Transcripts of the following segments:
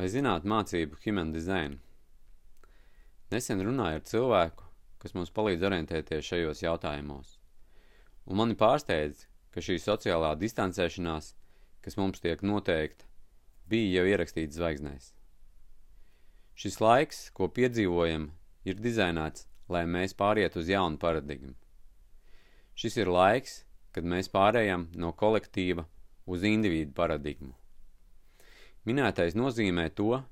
Vai zināt mācību human design? Nesen runāju ar cilvēku, kas mums palīdz orientēties šajos jautājumos. Un mani pārsteidz, ka šī sociālā distancēšanās, kas mums tiek noteikta, bija jau ierakstīts zvaigznēs. Šis laiks, ko piedzīvojam, ir dizainēts, lai mēs pāriet uz jaunu paradigmu. Šis ir laiks, kad mēs pārējām no kolektīva uz individu paradigmu. Minētais nozīmē to,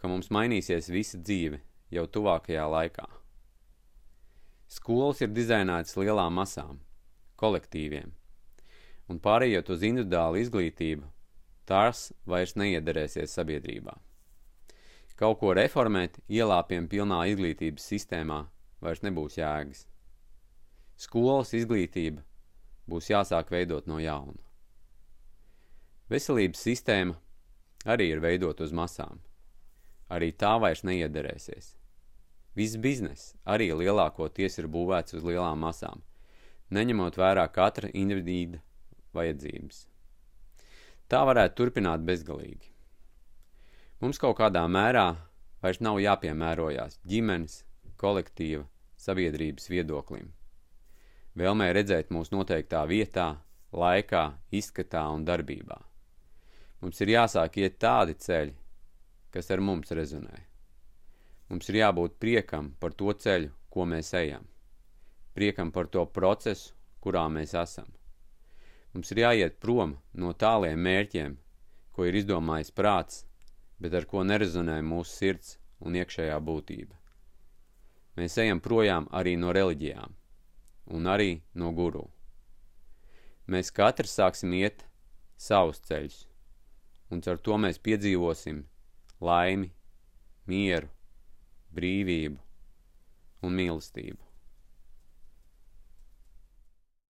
ka mums mainīsies visa dzīve jau tuvākajā laikā. Skolas ir dizainētas lielām masām, kolektīviem, un pārējot uz individuālu izglītību, tās vairs neiederēsies sabiedrībā. Kaut ko reformēt ielāpiem pilnā izglītības sistēmā vairs nebūs jēgas. Skolas izglītība būs jāsāk veidot no jauna. Veselības sistēma arī ir veidot uz masām. Arī tā vairs neiederēsies. Viss biznes arī lielākoties ir būvēts uz lielām masām, neņemot vērā katra individīda vajadzības. Tā varētu turpināt bezgalīgi. Mums kaut kādā mērā vairs nav jāpiemērojās ģimenes, kolektīva, sabiedrības viedoklim. Vēlmē redzēt mūs noteiktā vietā, laikā, izskatā un darbībā. Mums ir jāsāk iet tādi ceļi, kas ar mums rezonē. Mums ir jābūt priekam par to ceļu, ko mēs ejam, priekam par to procesu, kurā mēs esam. Mums ir jāiet prom no tāliem mērķiem, ko ir izdomājis prāts, bet ar ko nerezonē mūsu sirds un iekšējā būtība. Mēs ejam projām arī no reliģijām un arī no guru. Mēs katrs sāksim iet savus ceļus, un ar to mēs piedzīvosim laimi, mieru, brīvību un mīlestību.